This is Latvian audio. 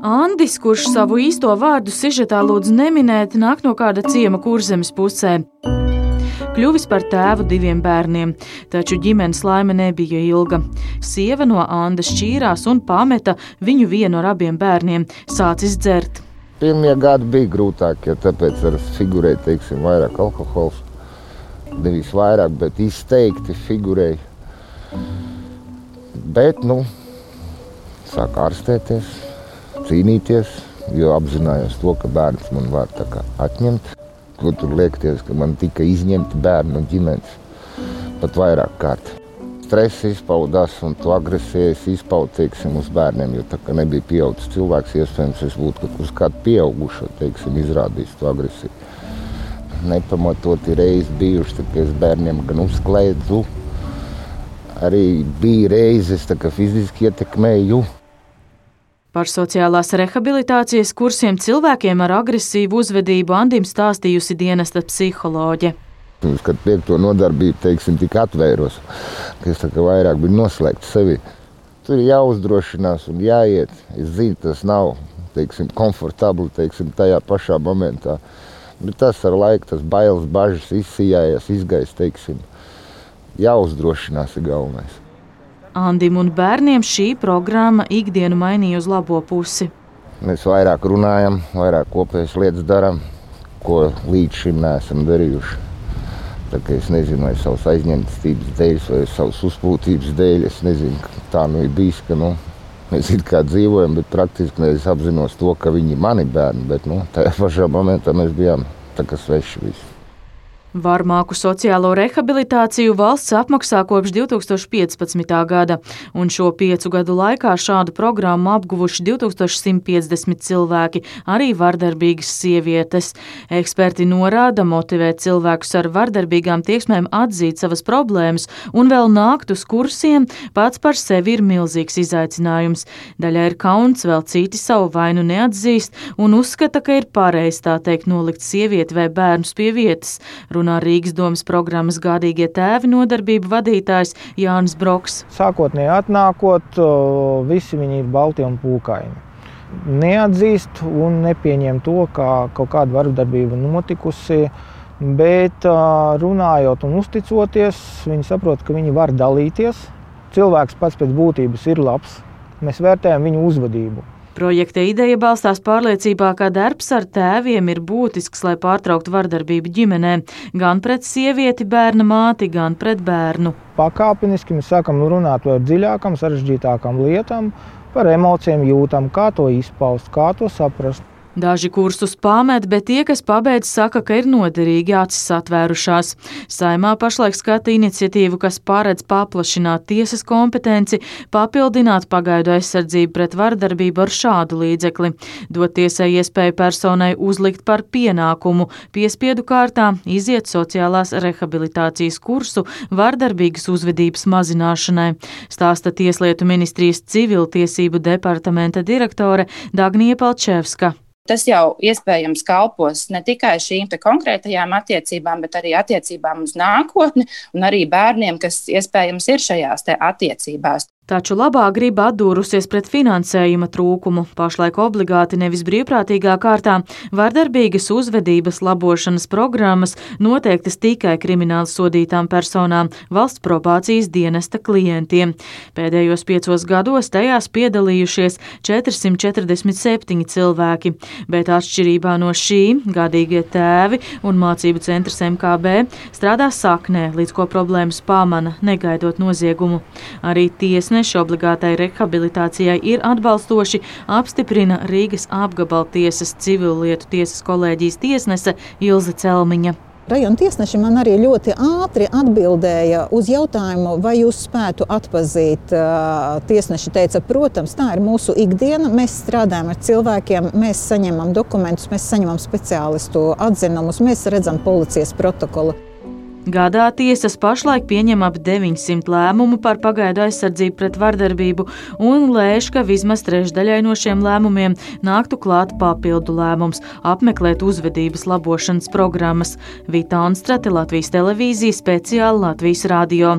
Andis, kurš savu īsto vārdu sižetā lūdz neminēt, nāk no kāda ciema kurzemes pusē. Kļuvis par tēvu diviem bērniem, taču ģimenes laime nebija ilga. Sieva no Andas šķīrās un pameta viņu vienu ar abiem bērniem, sācis dzert. Pirmie gadi bija grūtākie, ja tāpēc ar figurēju teiksim, vairāk alkohols. Nevis vairāk, bet izteikti figurēja. Bet, nu, sāk ārstēties cīnīties, jo apzinājos to, ka bērns man var atņemt. Ko tur liekties, ka man tika izņemti bērni no ģimenes pat vairāk kārt. Stress izpaudās un to agresijas izpaudu teiksim, uz bērniem. Jo tā kā nebija pieaugušs cilvēks, iespējams, es būtu uz kādu pieaugušo teiksim, izrādījis to agresiju. Nepamatoti reizes bijuši, kad es bērniem gan uzkliedzu, arī bija reizes, kad fiziski ietekmēju. Par sociālās rehabilitācijas kursiem cilvēkiem ar agresīvu uzvedību Andim stāstījusi dienesta psiholoģe. Kad piekto nodarbību, teiksim, tik atvēros, ka es tā kā vairāk biju noslēgts sevi. Tur ir jāuzdrošinās un jāiet. Es zinu, tas nav, teiksim, komfortabli, teiksim, tajā pašā momentā. Bet tas ar laiku, tas bailes, bažas izsijājas, izgaist, teiksim, jāuzdrošinās ir galvenais. Andim un bērniem šī programma ikdienu mainīja uz labo pusi. Mēs vairāk runājam, vairāk kopējas lietas darām, ko līdz šim neesam darījuši. Es nezinu, vai savas aizņemtības dēļ, vai savas uzpūtības dēļ, es nezinu, tā nu ir bijis, ka nu, mēs it kā dzīvojam, bet praktiski es apzinos to, ka viņi ir mani bērni, bet nu, tajā pašā momentā mēs bijām sveši visi. Varmāku sociālo rehabilitāciju valsts apmaksā kopš 2015. gada, un šo piecu gadu laikā šādu programmu apguvuši 2150 cilvēki, arī vardarbīgas sievietes. Eksperti norāda, motivēt cilvēkus ar vardarbīgām tieksmēm atzīt savas problēmas un vēl nākt uz kursiem pats par sevi ir milzīgs izaicinājums. Daļai ir kauns, vēl citi savu vainu neatzīst un uzskata, ka ir pareizi tā teikt nolikt sievieti vai bērnus pie vietas runā Rīgas domas programmas Gādīgie tēvi nodarbību vadītājs Jānis Broks. Sākotnēji atnākot, visi viņi ir balti un pūkaini. Neatzīst un nepieņem to, ka kaut kāda vardarbība notikusi. Bet runājot un uzticoties, viņi saprot, ka viņi var dalīties. Cilvēks pats pēc būtības ir labs. Mēs vērtējam viņu uzvedību. Projekta ideja balstās pārliecībā, ka darbs ar tēviem ir būtisks, lai pārtrauktu vardarbību ģimenē, gan pret sievieti, bērna māti, gan pret bērnu. Pakāpeniski mēs sākam runāt par dziļākām, sarežģītākām lietām, par emocijām, jūtām, kā to izpaust, kā to saprast. Daži kursus pamet, bet tie, kas pabeidz, saka, ka ir noderīgi acis atvērušās. Saimā pašlaik skata iniciatīvu, kas paredz paplašināt tiesas kompetenci, papildināt pagaidu aizsardzību pret vardarbību ar šādu līdzekli, dot tiesai iespēju personai uzlikt par pienākumu piespiedu kārtā iziet sociālās rehabilitācijas kursu vardarbīgas uzvedības mazināšanai, stāsta Tieslietu ministrijas civiltiesību departamenta direktore Dagnija Palčevska. Tas jau iespējams kalpos ne tikai šīm konkrētajām attiecībām, bet arī attiecībām uz nākotni un arī bērniem, kas iespējams ir šajās attiecībās. Taču labā griba atdūrusies pret finansējuma trūkumu. Pašlaik obligāti nevis brīvprātīgā kārtā vardarbīgas uzvedības labošanas programmas noteiktas tikai krimināli sodītām personām, valsts probācijas dienesta klientiem. Pēdējos piecos gados tajās piedalījušies 447 cilvēki, bet atšķirībā no šī gadīgie tēvi un mācību centrs MKB strādā saknē, līdz ko problēmas pamana, negaidot noziegumu. Arī tiesne mēneši obligātai rehabilitācijai ir atbalstoši, apstiprina Rīgas apgabaltiesas civilietu tiesas kolēģijas tiesnese Ilze Celmiņa. Rajona tiesneši man arī ļoti ātri atbildēja uz jautājumu, vai jūs spētu atpazīt. Tiesneši teica, protams, tā ir mūsu ikdiena. Mēs strādājam ar cilvēkiem, mēs saņemam dokumentus, mēs saņemam speciālistu atzinumus, mēs redzam policijas protokolu. Gadā tiesas pašlaik pieņem ap 900 lēmumu par pagaidu aizsardzību pret vardarbību un lēš, ka vismaz trešdaļai no šiem lēmumiem nāktu klāt papildu lēmums apmeklēt uzvedības labošanas programmas. Vita Anstrate, Latvijas televīzija, speciāli Latvijas radio.